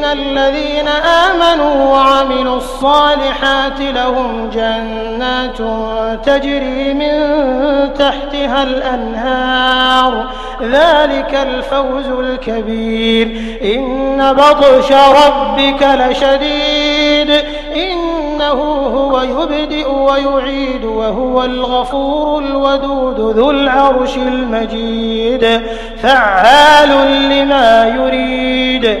إن الذين آمنوا وعملوا الصالحات لهم جنات تجري من تحتها الأنهار ذلك الفوز الكبير إن بطش ربك لشديد إنه هو يبدئ ويعيد وهو الغفور الودود ذو العرش المجيد فعال لما يريد